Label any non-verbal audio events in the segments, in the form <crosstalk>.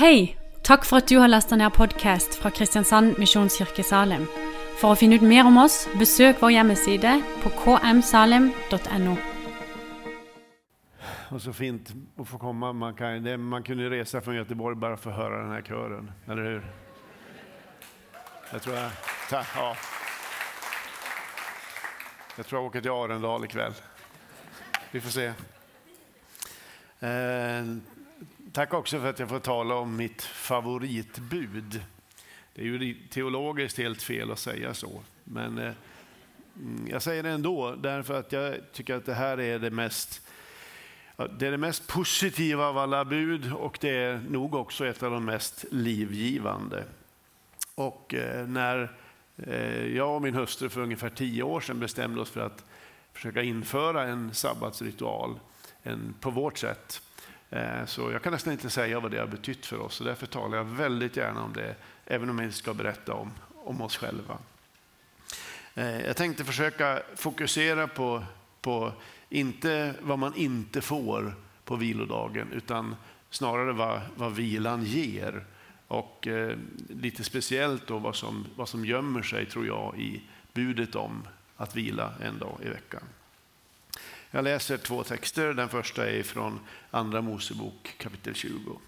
Hei! Takk for at du har lasta ned podkast fra Kristiansand Misjonskirke Salem. For å finne ut mer om oss, besøk vår hjemmeside på kmsalem.no. Och så fint att få komma. Man, kan, det, man kunde resa från Göteborg bara för att höra den här kören, eller hur? Jag tror jag, ta, ja. jag, tror jag åker till Arendal ikväll. Vi får se. Eh, tack också för att jag får tala om mitt favoritbud. Det är ju teologiskt helt fel att säga så, men eh, mm, jag säger det ändå därför att jag tycker att det här är det mest det är det mest positiva av alla bud och det är nog också ett av de mest livgivande. Och eh, när eh, jag och min hustru för ungefär tio år sedan bestämde oss för att försöka införa en sabbatsritual en, på vårt sätt. Eh, så jag kan nästan inte säga vad det har betytt för oss och därför talar jag väldigt gärna om det, även om jag inte ska berätta om, om oss själva. Eh, jag tänkte försöka fokusera på, på inte vad man inte får på vilodagen, utan snarare vad, vad vilan ger. Och eh, lite speciellt då vad som, vad som gömmer sig, tror jag, i budet om att vila en dag i veckan. Jag läser två texter. Den första är från Andra Mosebok kapitel 20.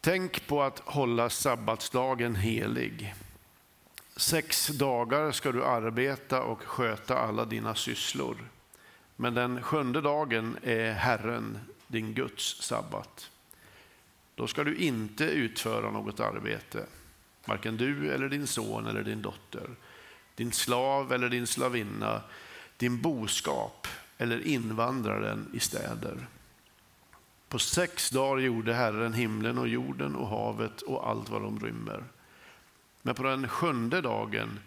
Tänk på att hålla sabbatsdagen helig. Sex dagar ska du arbeta och sköta alla dina sysslor. Men den sjunde dagen är Herren, din Guds sabbat. Då ska du inte utföra något arbete, varken du eller din son eller din dotter, din slav eller din slavinna, din boskap eller invandraren i städer. På sex dagar gjorde Herren himlen och jorden och havet och allt vad de rymmer. Men på den sjunde dagen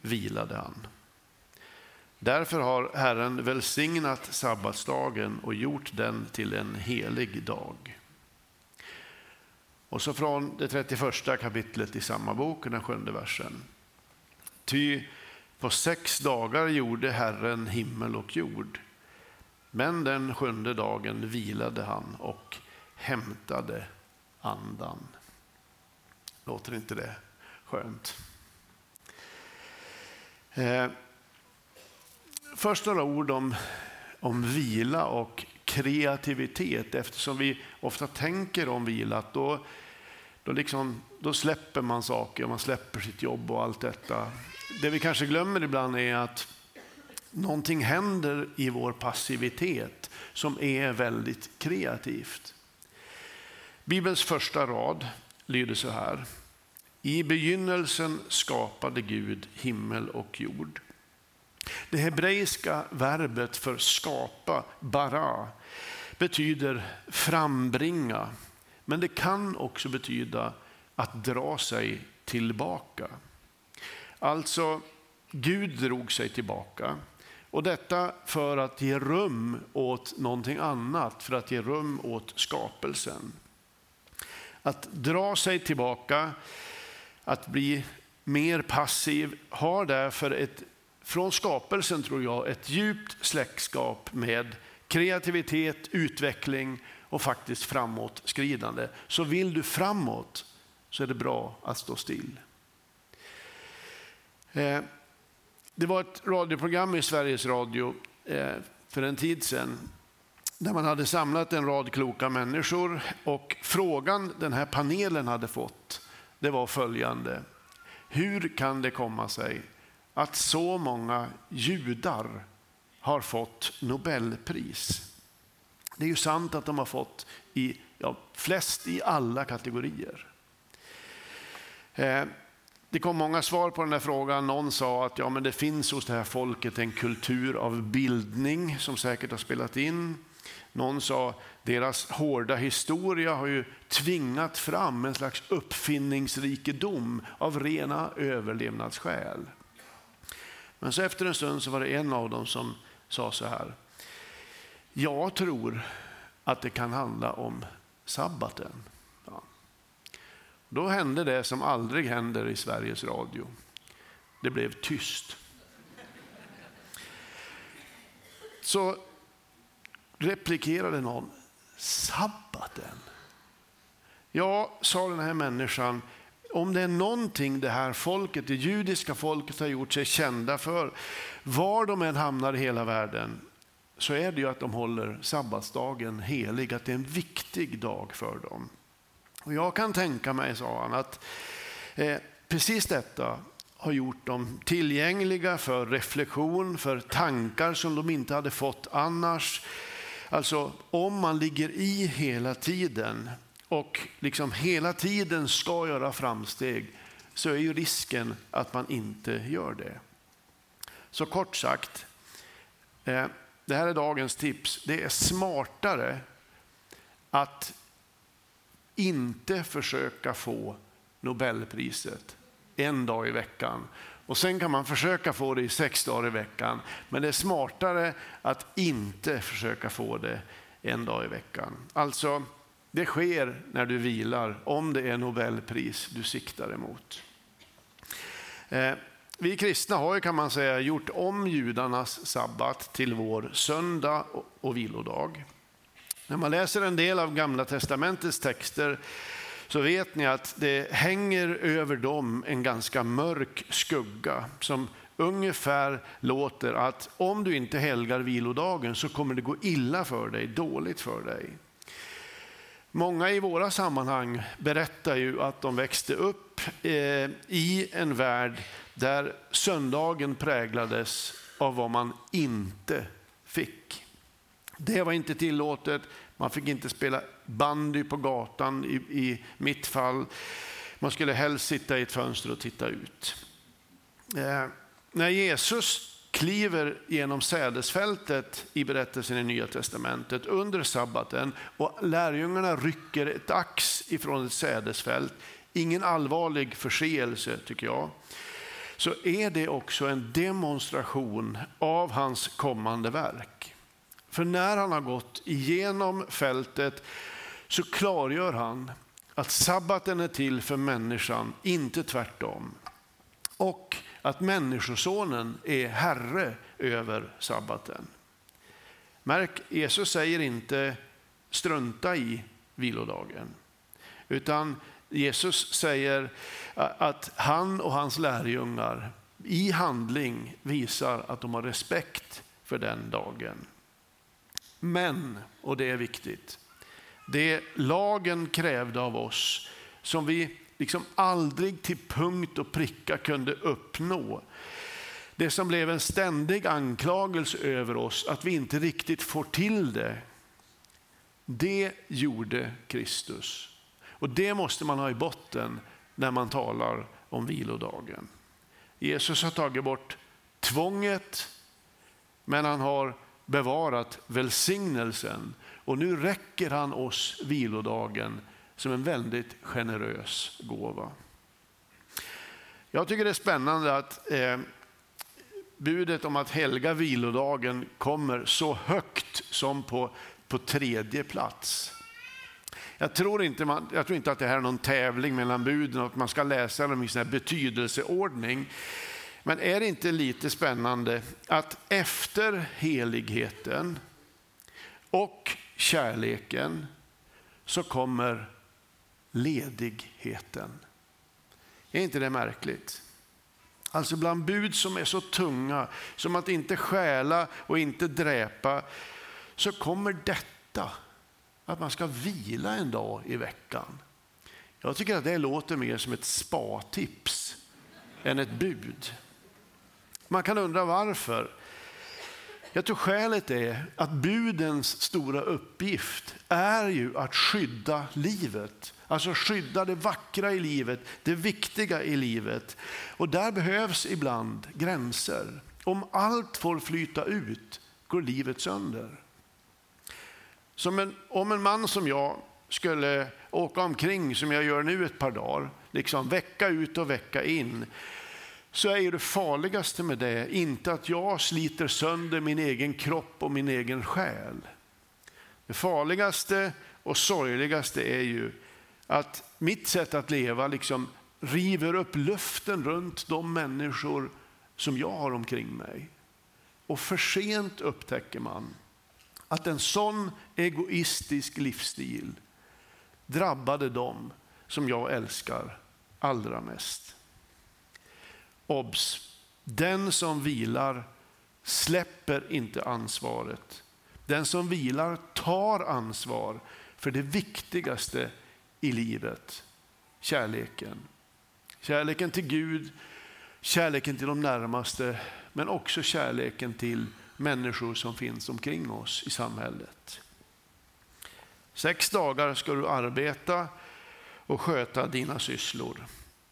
vilade han. Därför har Herren välsignat sabbatsdagen och gjort den till en helig dag. Och så från det 31 kapitlet i samma bok, den sjunde versen. Ty på sex dagar gjorde Herren himmel och jord. Men den sjunde dagen vilade han och hämtade andan. Låter inte det skönt? Eh, först några ord om, om vila och kreativitet eftersom vi ofta tänker om vila att då, då, liksom, då släpper man saker, man släpper sitt jobb och allt detta. Det vi kanske glömmer ibland är att någonting händer i vår passivitet som är väldigt kreativt. Bibelns första rad lyder så här. I begynnelsen skapade Gud himmel och jord. Det hebreiska verbet för skapa, bara, betyder frambringa. Men det kan också betyda att dra sig tillbaka. Alltså, Gud drog sig tillbaka. Och detta för att ge rum åt någonting annat, för att ge rum åt skapelsen. Att dra sig tillbaka att bli mer passiv har därför ett, från skapelsen tror jag, ett djupt släktskap med kreativitet, utveckling och faktiskt framåtskridande. Så vill du framåt så är det bra att stå still. Eh, det var ett radioprogram i Sveriges Radio eh, för en tid sedan där man hade samlat en rad kloka människor och frågan den här panelen hade fått det var följande. Hur kan det komma sig att så många judar har fått Nobelpris? Det är ju sant att de har fått i, ja, flest i alla kategorier. Eh, det kom många svar på den här frågan. Någon sa att ja, men det finns hos det här folket en kultur av bildning som säkert har spelat in. Någon sa deras hårda historia har ju tvingat fram en slags uppfinningsrikedom av rena överlevnadsskäl. Men så efter en stund så var det en av dem som sa så här. Jag tror att det kan handla om sabbaten. Då hände det som aldrig händer i Sveriges Radio. Det blev tyst. Så replikerade någon, sabbaten? Ja, sa den här människan, om det är någonting det här folket, det judiska folket har gjort sig kända för, var de än hamnar i hela världen, så är det ju att de håller sabbatsdagen helig, att det är en viktig dag för dem. Och jag kan tänka mig, sa han, att eh, precis detta har gjort dem tillgängliga för reflektion, för tankar som de inte hade fått annars. Alltså om man ligger i hela tiden och liksom hela tiden ska göra framsteg så är ju risken att man inte gör det. Så kort sagt, eh, det här är dagens tips. Det är smartare att inte försöka få Nobelpriset en dag i veckan. Och sen kan man försöka få det i sex dagar i veckan. Men det är smartare att inte försöka få det en dag i veckan. Alltså, det sker när du vilar, om det är Nobelpris du siktar emot. Eh, vi kristna har kan man säga gjort om judarnas sabbat till vår söndag och vilodag. När man läser en del av Gamla testamentets texter så vet ni att det hänger över dem en ganska mörk skugga som ungefär låter att om du inte helgar vilodagen så kommer det gå illa för dig, dåligt för dig. Många i våra sammanhang berättar ju att de växte upp eh, i en värld där söndagen präglades av vad man inte fick. Det var inte tillåtet, man fick inte spela bandy på gatan i, i mitt fall. Man skulle helst sitta i ett fönster och titta ut. Eh, när Jesus kliver genom sädesfältet i berättelsen i Nya Testamentet under sabbaten och lärjungarna rycker ett ax ifrån ett sädesfält, ingen allvarlig förseelse tycker jag, så är det också en demonstration av hans kommande verk. För när han har gått igenom fältet så klargör han att sabbaten är till för människan, inte tvärtom. Och att Människosonen är herre över sabbaten. Märk, Jesus säger inte strunta i vilodagen. Utan Jesus säger att han och hans lärjungar i handling visar att de har respekt för den dagen. Men, och det är viktigt, det lagen krävde av oss som vi liksom aldrig till punkt och pricka kunde uppnå. Det som blev en ständig anklagelse över oss, att vi inte riktigt får till det. Det gjorde Kristus. Och det måste man ha i botten när man talar om vilodagen. Jesus har tagit bort tvånget, men han har bevarat välsignelsen. Och nu räcker han oss vilodagen som en väldigt generös gåva. Jag tycker det är spännande att eh, budet om att helga vilodagen kommer så högt som på, på tredje plats. Jag tror, inte man, jag tror inte att det här är någon tävling mellan buden och att man ska läsa dem i sån betydelseordning. Men är det inte lite spännande att efter heligheten och kärleken så kommer ledigheten. Är inte det märkligt? Alltså bland bud som är så tunga som att inte stjäla och inte dräpa så kommer detta att man ska vila en dag i veckan. Jag tycker att det låter mer som ett spatips än ett bud. Man kan undra varför. Jag tror skälet är att budens stora uppgift är ju att skydda livet. Alltså skydda det vackra i livet, det viktiga i livet. Och där behövs ibland gränser. Om allt får flyta ut går livet sönder. Som en, om en man som jag skulle åka omkring som jag gör nu ett par dagar, liksom vecka ut och vecka in, så är det farligaste med det inte att jag sliter sönder min egen kropp och min egen själ. Det farligaste och sorgligaste är ju att mitt sätt att leva liksom river upp luften runt de människor som jag har omkring mig. Och för sent upptäcker man att en sån egoistisk livsstil drabbade dem som jag älskar allra mest. Obs! Den som vilar släpper inte ansvaret. Den som vilar tar ansvar för det viktigaste i livet, kärleken. Kärleken till Gud, kärleken till de närmaste, men också kärleken till människor som finns omkring oss i samhället. Sex dagar ska du arbeta och sköta dina sysslor.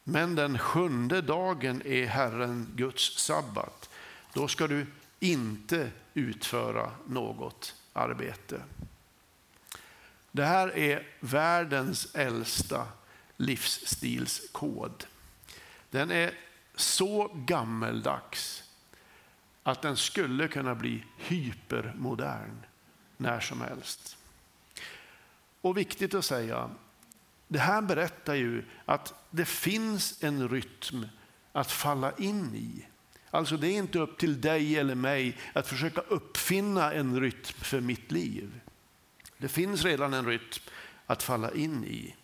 Men den sjunde dagen är Herren Guds sabbat. Då ska du inte utföra något arbete. Det här är världens äldsta livsstilskod. Den är så gammeldags att den skulle kunna bli hypermodern när som helst. Och viktigt att säga, det här berättar ju att det finns en rytm att falla in i. Alltså det är inte upp till dig eller mig att försöka uppfinna en rytm för mitt liv. Det finns redan en rytm att falla in i.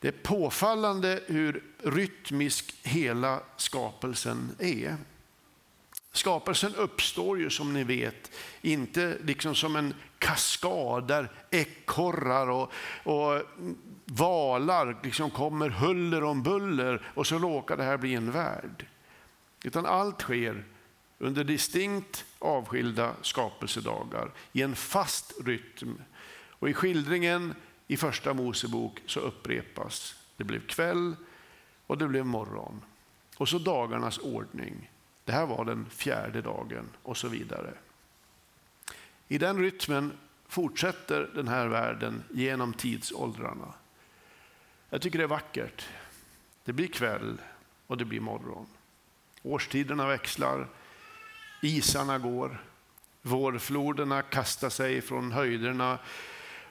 Det är påfallande hur rytmisk hela skapelsen är. Skapelsen uppstår ju som ni vet inte liksom som en kaskad där ekorrar och, och valar liksom kommer huller om buller och så råkar det här bli en värld. Utan allt sker under distinkt avskilda skapelsedagar i en fast rytm. Och i skildringen i första Mosebok så upprepas. Det blev kväll och det blev morgon. Och så dagarnas ordning. Det här var den fjärde dagen och så vidare. I den rytmen fortsätter den här världen genom tidsåldrarna. Jag tycker det är vackert. Det blir kväll och det blir morgon. Årstiderna växlar, isarna går, vårfloderna kastar sig från höjderna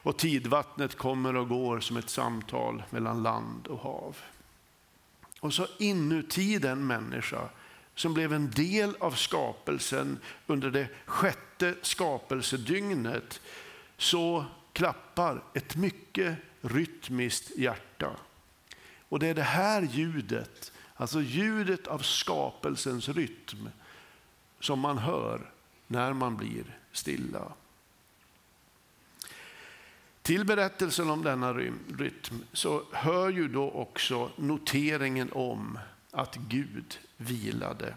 och tidvattnet kommer och går som ett samtal mellan land och hav. Och så inuti den människa som blev en del av skapelsen under det sjätte skapelsedygnet så klappar ett mycket rytmiskt hjärta. Och det är det här ljudet, alltså ljudet av skapelsens rytm som man hör när man blir stilla. Till berättelsen om denna rytm så hör ju då också noteringen om att Gud vilade.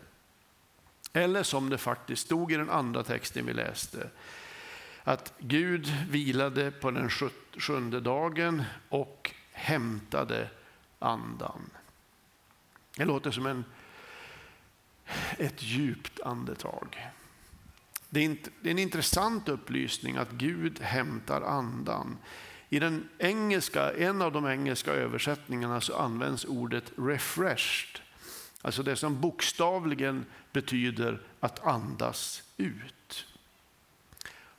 Eller som det faktiskt stod i den andra texten vi läste, att Gud vilade på den sjunde dagen och hämtade andan. Det låter som en, ett djupt andetag. Det är, en intressant upplysning att Gud hämtar andan. I den engelska, en av de engelska översättningarna så används ordet refreshed. Alltså det som bokstavligen betyder att andas ut.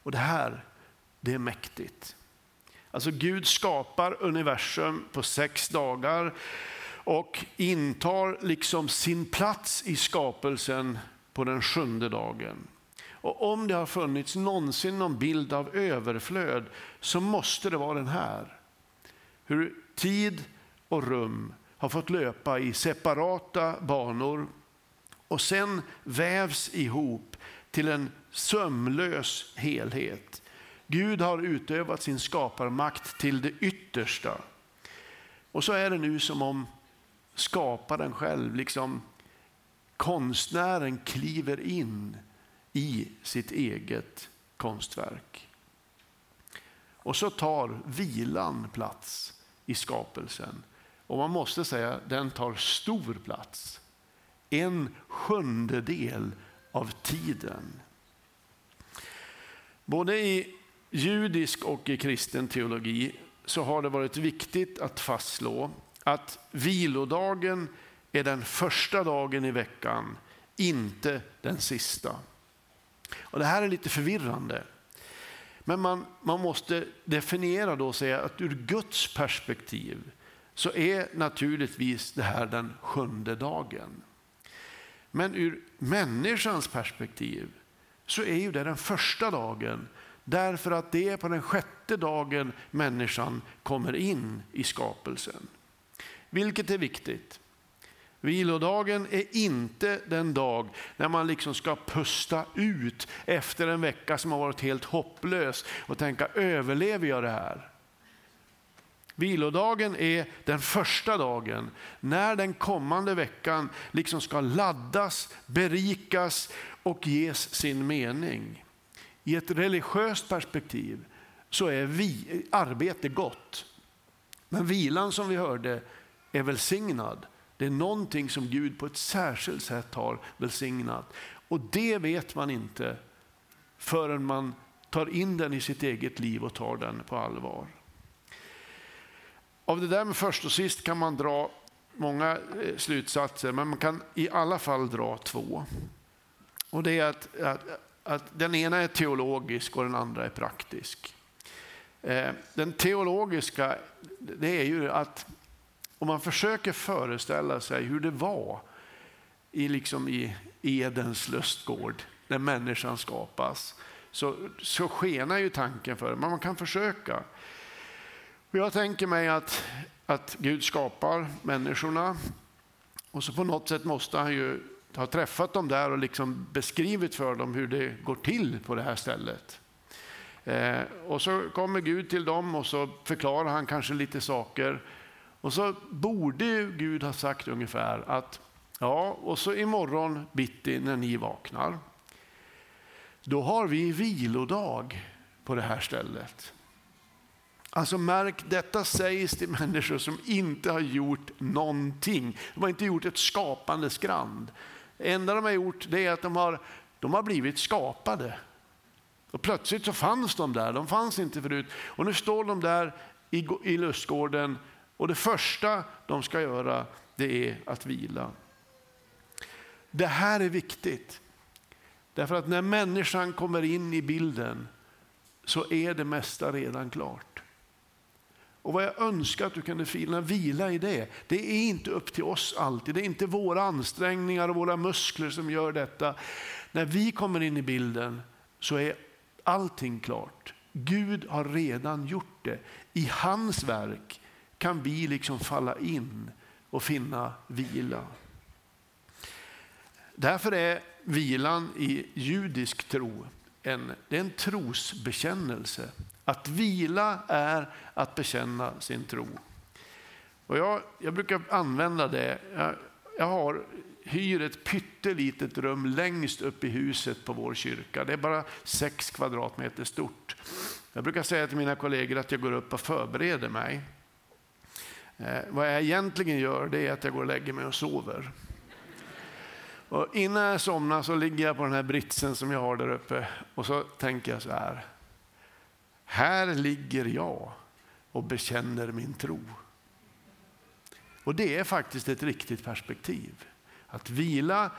Och det här, det är mäktigt. Alltså Gud skapar universum på sex dagar och intar liksom sin plats i skapelsen på den sjunde dagen. Och om det har funnits någonsin någon bild av överflöd så måste det vara den här. Hur tid och rum har fått löpa i separata banor och sen vävs ihop till en sömlös helhet. Gud har utövat sin skaparmakt till det yttersta. Och så är det nu som om skaparen själv, liksom konstnären kliver in i sitt eget konstverk. Och så tar vilan plats i skapelsen. Och man måste säga att den tar stor plats. En sjundedel av tiden. Både i judisk och i kristen teologi så har det varit viktigt att fastslå att vilodagen är den första dagen i veckan, inte den sista. Och det här är lite förvirrande. Men man, man måste definiera då och säga att ur Guds perspektiv så är naturligtvis det här den sjunde dagen. Men ur människans perspektiv så är ju det den första dagen Därför att det är på den sjätte dagen människan kommer in i skapelsen. Vilket är viktigt. Vilodagen är inte den dag när man liksom ska pusta ut efter en vecka som har varit helt hopplös och tänka överlever jag det här? Vilodagen är den första dagen när den kommande veckan liksom ska laddas, berikas och ges sin mening. I ett religiöst perspektiv så är vi, arbete gott. Men vilan som vi hörde är välsignad. Det är någonting som Gud på ett särskilt sätt har välsignat. Och det vet man inte förrän man tar in den i sitt eget liv och tar den på allvar. Av det där med först och sist kan man dra många eh, slutsatser, men man kan i alla fall dra två. Och det är att, att, att den ena är teologisk och den andra är praktisk. Eh, den teologiska, det är ju att om man försöker föreställa sig hur det var i, liksom i Edens lustgård när människan skapas, så, så skenar ju tanken för det. Men man kan försöka. Jag tänker mig att, att Gud skapar människorna och så på något sätt måste han ju ha träffat dem där och liksom beskrivit för dem hur det går till på det här stället. Eh, och så kommer Gud till dem och så förklarar han kanske lite saker. Och så borde Gud ha sagt ungefär att ja, och så imorgon bitti när ni vaknar, då har vi vilodag på det här stället. Alltså märk, detta sägs till människor som inte har gjort någonting. De har inte gjort ett skapande skrand. Det enda de har gjort det är att de har, de har blivit skapade. Och plötsligt så fanns de där, de fanns inte förut. Och nu står de där i, i lustgården och det första de ska göra det är att vila. Det här är viktigt. Därför att när människan kommer in i bilden så är det mesta redan klart. Och vad jag önskar att du kunde finna vila i det. Det är inte upp till oss alltid. Det är inte våra ansträngningar och våra muskler som gör detta. När vi kommer in i bilden så är allting klart. Gud har redan gjort det. I hans verk kan vi liksom falla in och finna vila. Därför är vilan i judisk tro en, det är en trosbekännelse. Att vila är att bekänna sin tro. Och jag, jag brukar använda det. Jag, jag har, hyr ett pyttelitet rum längst upp i huset på vår kyrka. Det är bara sex kvadratmeter stort. Jag brukar säga till mina kollegor att jag går upp och förbereder mig. Eh, vad jag egentligen gör det är att jag går och lägger mig och sover. Och innan jag somnar så ligger jag på den här britsen som jag har där uppe och så tänker jag så här. Här ligger jag och bekänner min tro. Och det är faktiskt ett riktigt perspektiv. Att vila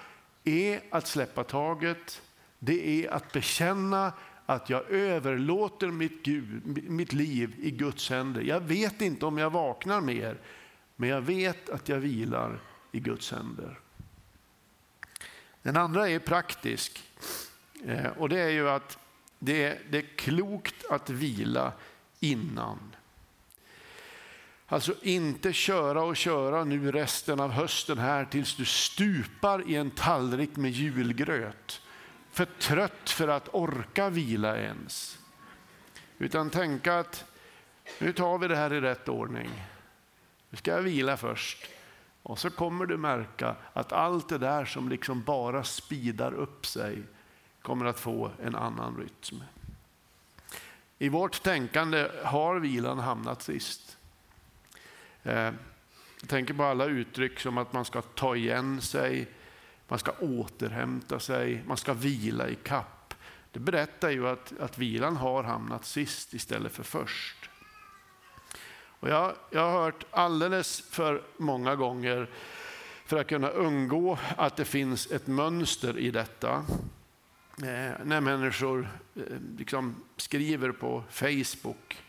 är att släppa taget. Det är att bekänna att jag överlåter mitt, Gud, mitt liv i Guds händer. Jag vet inte om jag vaknar mer, men jag vet att jag vilar i Guds händer. Den andra är praktisk. Eh, och det är ju att det är, det är klokt att vila innan. Alltså inte köra och köra nu resten av hösten här tills du stupar i en tallrik med julgröt. För trött för att orka vila ens. Utan tänka att nu tar vi det här i rätt ordning. Nu ska jag vila först. Och så kommer du märka att allt det där som liksom bara spidar upp sig kommer att få en annan rytm. I vårt tänkande har vilan hamnat sist. Eh, jag tänker på alla uttryck som att man ska ta igen sig, man ska återhämta sig, man ska vila i kapp. Det berättar ju att, att vilan har hamnat sist istället för först. Och jag, jag har hört alldeles för många gånger för att kunna undgå att det finns ett mönster i detta. Eh, när människor eh, liksom skriver på Facebook.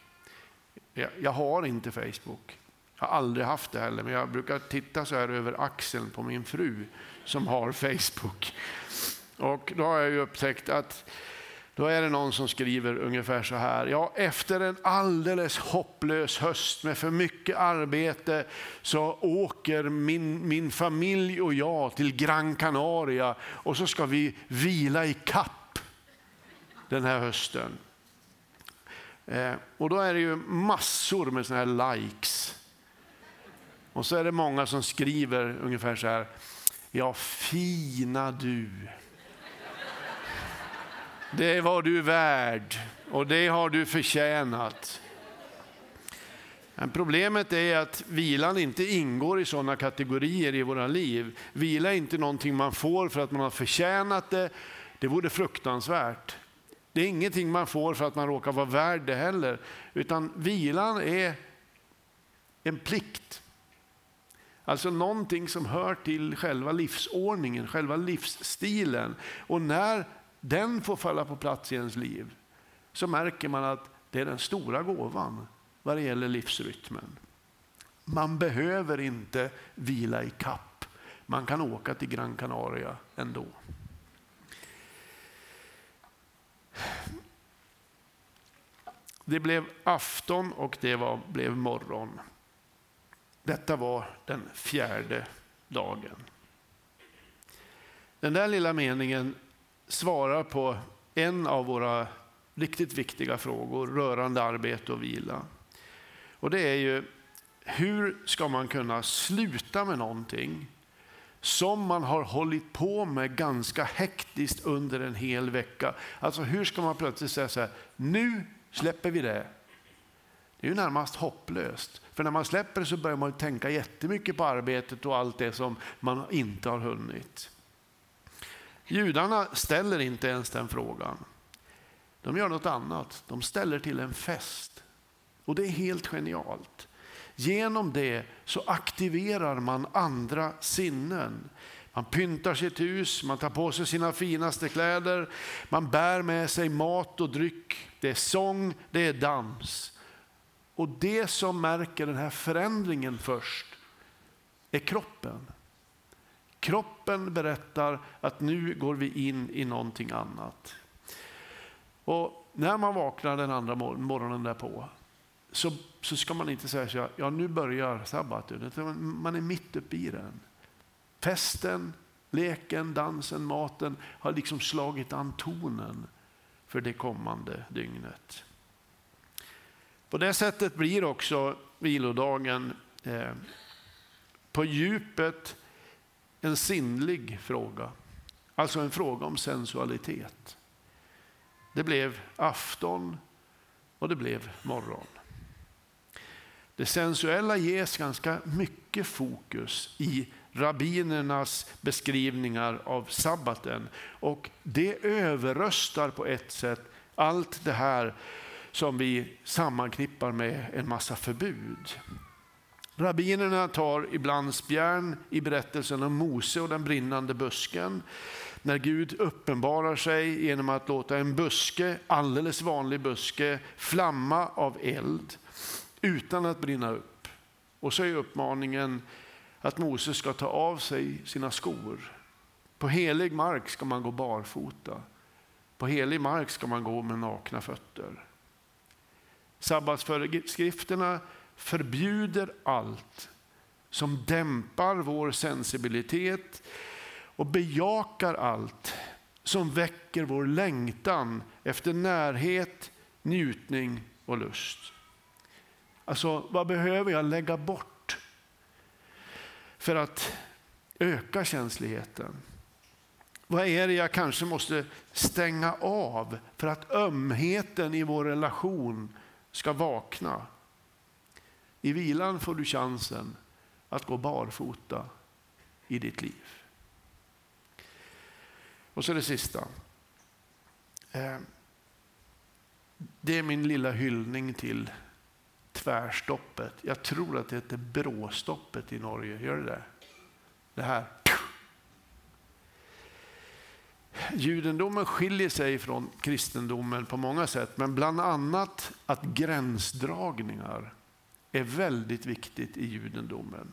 Jag, jag, har inte Facebook. Jag har aldrig haft det heller, men jag brukar titta så här över axeln på min fru som har <laughs> Facebook. Och då har jag ju upptäckt att då är det någon som skriver ungefär så här. Ja, efter en alldeles hopplös höst med för mycket arbete så åker min, min familj och jag till Gran Canaria och så ska vi vila i kapp den här hösten. Eh, och då är det ju massor med sådana här likes. Och så är det många som skriver ungefär så här. Ja, fina du. Det var du värd och det har du förtjänat. Men problemet är att vilan inte ingår i sådana kategorier i våra liv. Vila är inte någonting man får för att man har förtjänat det. Det vore fruktansvärt. Det är ingenting man får för att man råkar vara värd det heller. Utan vilan är en plikt. Alltså någonting som hör till själva livsordningen, själva livsstilen. Och när den får falla på plats i ens liv så märker man att det är den stora gåvan vad det gäller livsrytmen. Man behöver inte vila i kapp. Man kan åka till Gran Canaria ändå. Det blev afton och det var, blev morgon. Detta var den fjärde dagen. Den där lilla meningen svarar på en av våra riktigt viktiga frågor rörande arbete och vila. Och det är ju hur ska man kunna sluta med någonting som man har hållit på med ganska hektiskt under en hel vecka. Alltså hur ska man plötsligt säga så här, nu släpper vi det. Det är ju närmast hopplöst. För när man släpper det så börjar man tänka jättemycket på arbetet och allt det som man inte har hunnit. Judarna ställer inte ens den frågan. De gör något annat. De ställer till en fest. Och det är helt genialt. Genom det så aktiverar man andra sinnen. Man pyntar sitt hus, man tar på sig sina finaste kläder, man bär med sig mat och dryck. Det är sång, det är dans. Och det som märker den här förändringen först är kroppen. Kroppen berättar att nu går vi in i någonting annat. Och när man vaknar den andra morgonen därpå så, så ska man inte säga så ja nu börjar sabbaten. Man är mitt uppe i den. Festen, leken, dansen, maten har liksom slagit an tonen för det kommande dygnet. På det sättet blir också vilodagen eh, på djupet en sinnlig fråga. Alltså en fråga om sensualitet. Det blev afton och det blev morgon. Det sensuella ges ganska mycket fokus i rabbinernas beskrivningar av sabbaten. Och det överröstar på ett sätt allt det här som vi sammanknippar med en massa förbud. Rabbinerna tar ibland spjärn i berättelsen om Mose och den brinnande busken. När Gud uppenbarar sig genom att låta en buske, alldeles vanlig buske, flamma av eld utan att brinna upp. Och så är uppmaningen att Mose ska ta av sig sina skor. På helig mark ska man gå barfota. På helig mark ska man gå med nakna fötter. Sabbatsföreskrifterna förbjuder allt som dämpar vår sensibilitet och bejakar allt som väcker vår längtan efter närhet, njutning och lust. Alltså, vad behöver jag lägga bort för att öka känsligheten? Vad är det jag kanske måste stänga av för att ömheten i vår relation ska vakna? I vilan får du chansen att gå barfota i ditt liv. Och så det sista. Eh, det är min lilla hyllning till tvärstoppet. Jag tror att det heter bråstoppet i Norge. Gör det där? Det här. Judendomen skiljer sig från kristendomen på många sätt, men bland annat att gränsdragningar är väldigt viktigt i judendomen.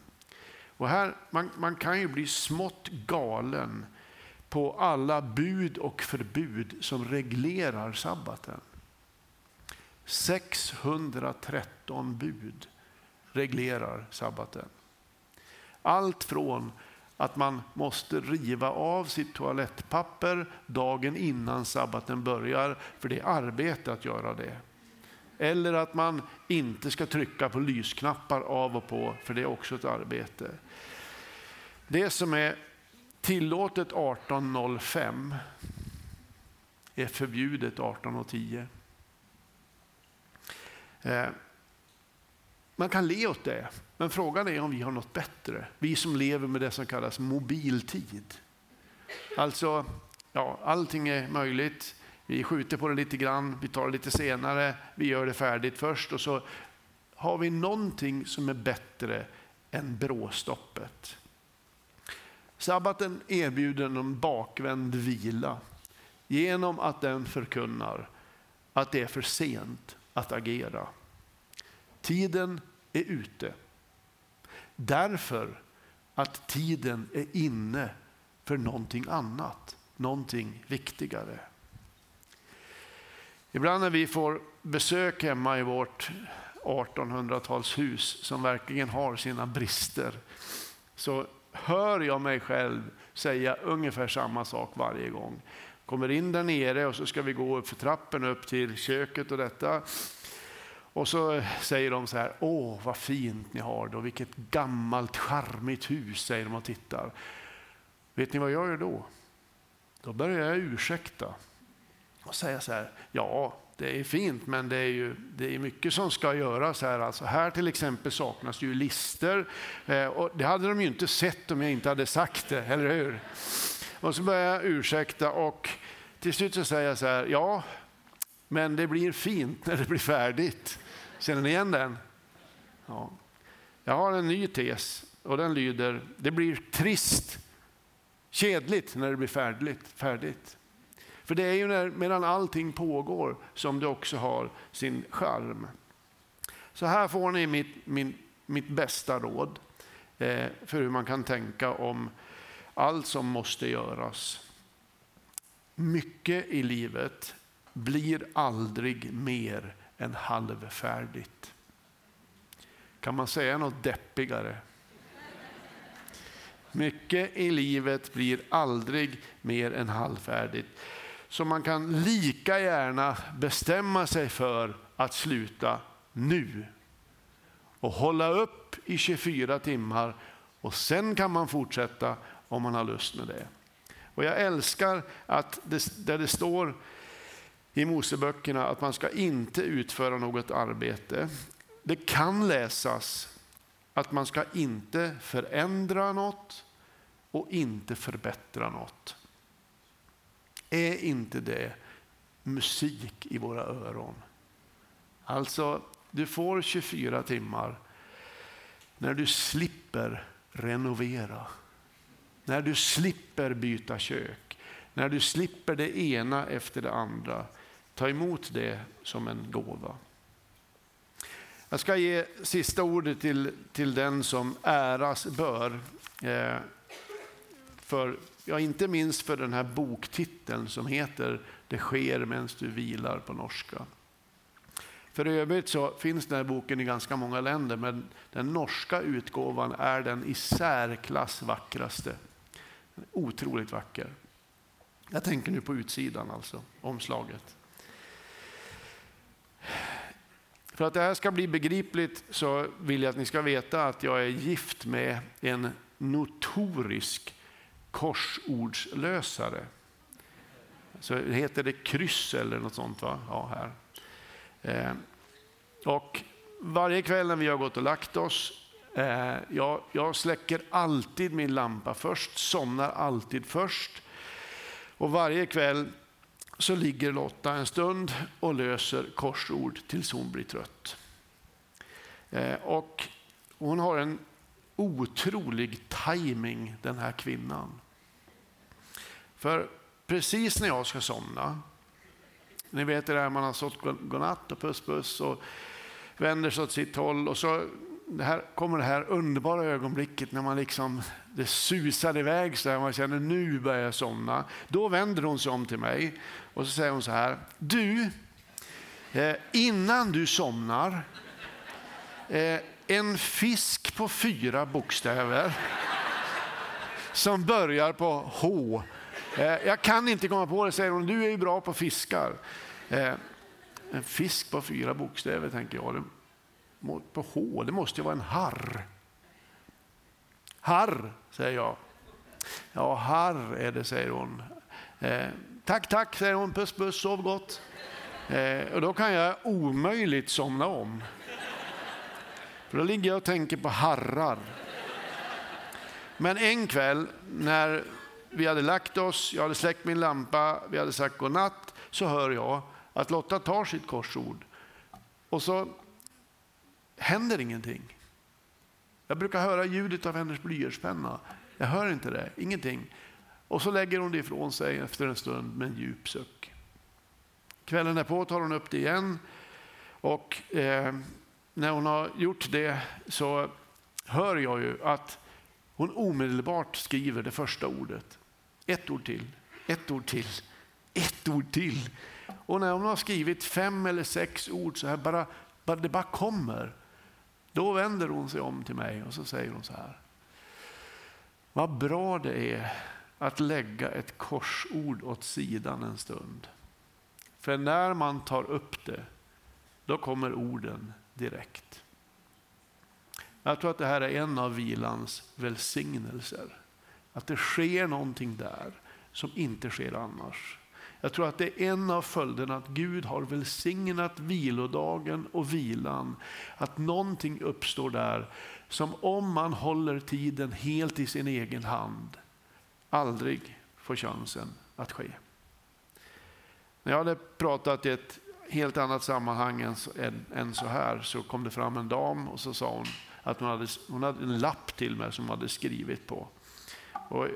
Och här, man, man kan ju bli smått galen på alla bud och förbud som reglerar sabbaten. 613 bud reglerar sabbaten. Allt från att man måste riva av sitt toalettpapper dagen innan sabbaten börjar, för det är arbete att göra det. Eller att man inte ska trycka på lysknappar av och på, för det är också ett arbete. Det som är tillåtet 18.05 är förbjudet 18.10. Eh, man kan le åt det, men frågan är om vi har något bättre. Vi som lever med det som kallas mobiltid. Alltså, ja, allting är möjligt. Vi skjuter på det lite grann, vi tar det lite senare, vi gör det färdigt först och så har vi någonting som är bättre än bråstoppet. Sabbaten erbjuder en bakvänd vila genom att den förkunnar att det är för sent att agera. Tiden är ute. Därför att tiden är inne för någonting annat, någonting viktigare. Ibland när vi får besök hemma i vårt 1800-talshus som verkligen har sina brister så hör jag mig själv säga ungefär samma sak varje gång. Kommer in där nere och så ska vi gå upp för trappen upp till köket och detta. Och så säger de så här, åh vad fint ni har det vilket gammalt charmigt hus, säger de och tittar. Vet ni vad jag gör då? Då börjar jag ursäkta och säga så här, ja det är fint men det är ju det är mycket som ska göras här. Alltså här till exempel saknas ju lister eh, och det hade de ju inte sett om jag inte hade sagt det, eller hur? Och så börjar jag ursäkta och till slut så säger jag så här, ja men det blir fint när det blir färdigt. Känner ni igen den? Ja. Jag har en ny tes och den lyder, det blir trist, kedligt när det blir färdigt. färdigt. För det är ju när, medan allting pågår som det också har sin charm. Så här får ni mitt, min, mitt bästa råd eh, för hur man kan tänka om allt som måste göras. Mycket i livet blir aldrig mer än halvfärdigt. Kan man säga något deppigare? Mycket i livet blir aldrig mer än halvfärdigt. Så man kan lika gärna bestämma sig för att sluta nu och hålla upp i 24 timmar och sen kan man fortsätta om man har lust med det. Och jag älskar att det, där det står i Moseböckerna att man ska inte utföra något arbete. Det kan läsas att man ska inte förändra något och inte förbättra något. Är inte det musik i våra öron? Alltså, du får 24 timmar när du slipper renovera. När du slipper byta kök. När du slipper det ena efter det andra. Ta emot det som en gåva. Jag ska ge sista ordet till, till den som äras bör. Eh, för, ja, inte minst för den här boktiteln som heter Det sker medan du vilar på norska. För övrigt så finns den här boken i ganska många länder men den norska utgåvan är den i särklass vackraste. Otroligt vacker. Jag tänker nu på utsidan alltså, omslaget. För att det här ska bli begripligt så vill jag att ni ska veta att jag är gift med en notorisk korsordslösare. Så heter det kryss eller något sånt va? Ja, här. Eh, och varje kväll när vi har gått och lagt oss, eh, jag, jag släcker alltid min lampa först, somnar alltid först. Och varje kväll så ligger Lotta en stund och löser korsord tills hon blir trött. Eh, och hon har en otrolig timing den här kvinnan. För precis när jag ska somna, ni vet det där man har sått godnatt och puss puss och vänder sig åt sitt håll och så det här kommer det här underbara ögonblicket när man liksom, det susar iväg så här, man känner nu börjar jag somna. Då vänder hon sig om till mig och så säger hon så här, du, eh, innan du somnar, eh, en fisk på fyra bokstäver som börjar på H. Eh, jag kan inte komma på det, säger hon, du är ju bra på fiskar. Eh, en fisk på fyra bokstäver tänker jag på H, det måste ju vara en harr. Harr, säger jag. Ja, harr är det, säger hon. Eh, tack, tack, säger hon. Puss, puss, sov gott. Eh, och då kan jag omöjligt somna om. För då ligger jag och tänker på harrar. Men en kväll när vi hade lagt oss, jag hade släckt min lampa, vi hade sagt godnatt, så hör jag att Lotta tar sitt korsord. Och så händer ingenting. Jag brukar höra ljudet av hennes blyertspenna. Jag hör inte det, ingenting. Och så lägger hon det ifrån sig efter en stund med en djup suck. Kvällen därpå tar hon upp det igen och eh, när hon har gjort det så hör jag ju att hon omedelbart skriver det första ordet. Ett ord till, ett ord till, ett ord till. Och när hon har skrivit fem eller sex ord så här bara, bara det bara kommer då vänder hon sig om till mig och så säger hon så här. Vad bra det är att lägga ett korsord åt sidan en stund. För när man tar upp det, då kommer orden direkt. Jag tror att det här är en av vilans välsignelser. Att det sker någonting där som inte sker annars. Jag tror att det är en av följderna att Gud har välsignat vilodagen och vilan. Att någonting uppstår där som om man håller tiden helt i sin egen hand aldrig får chansen att ske. När jag hade pratat i ett helt annat sammanhang än, än så här så kom det fram en dam och så sa hon att hon hade, hon hade en lapp till mig som hon hade skrivit på. Och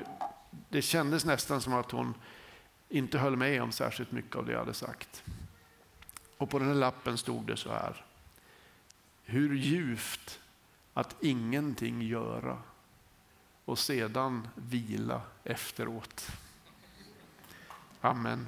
det kändes nästan som att hon inte höll med om särskilt mycket av det jag hade sagt. Och på den här lappen stod det så här. Hur ljuvt att ingenting göra och sedan vila efteråt. Amen.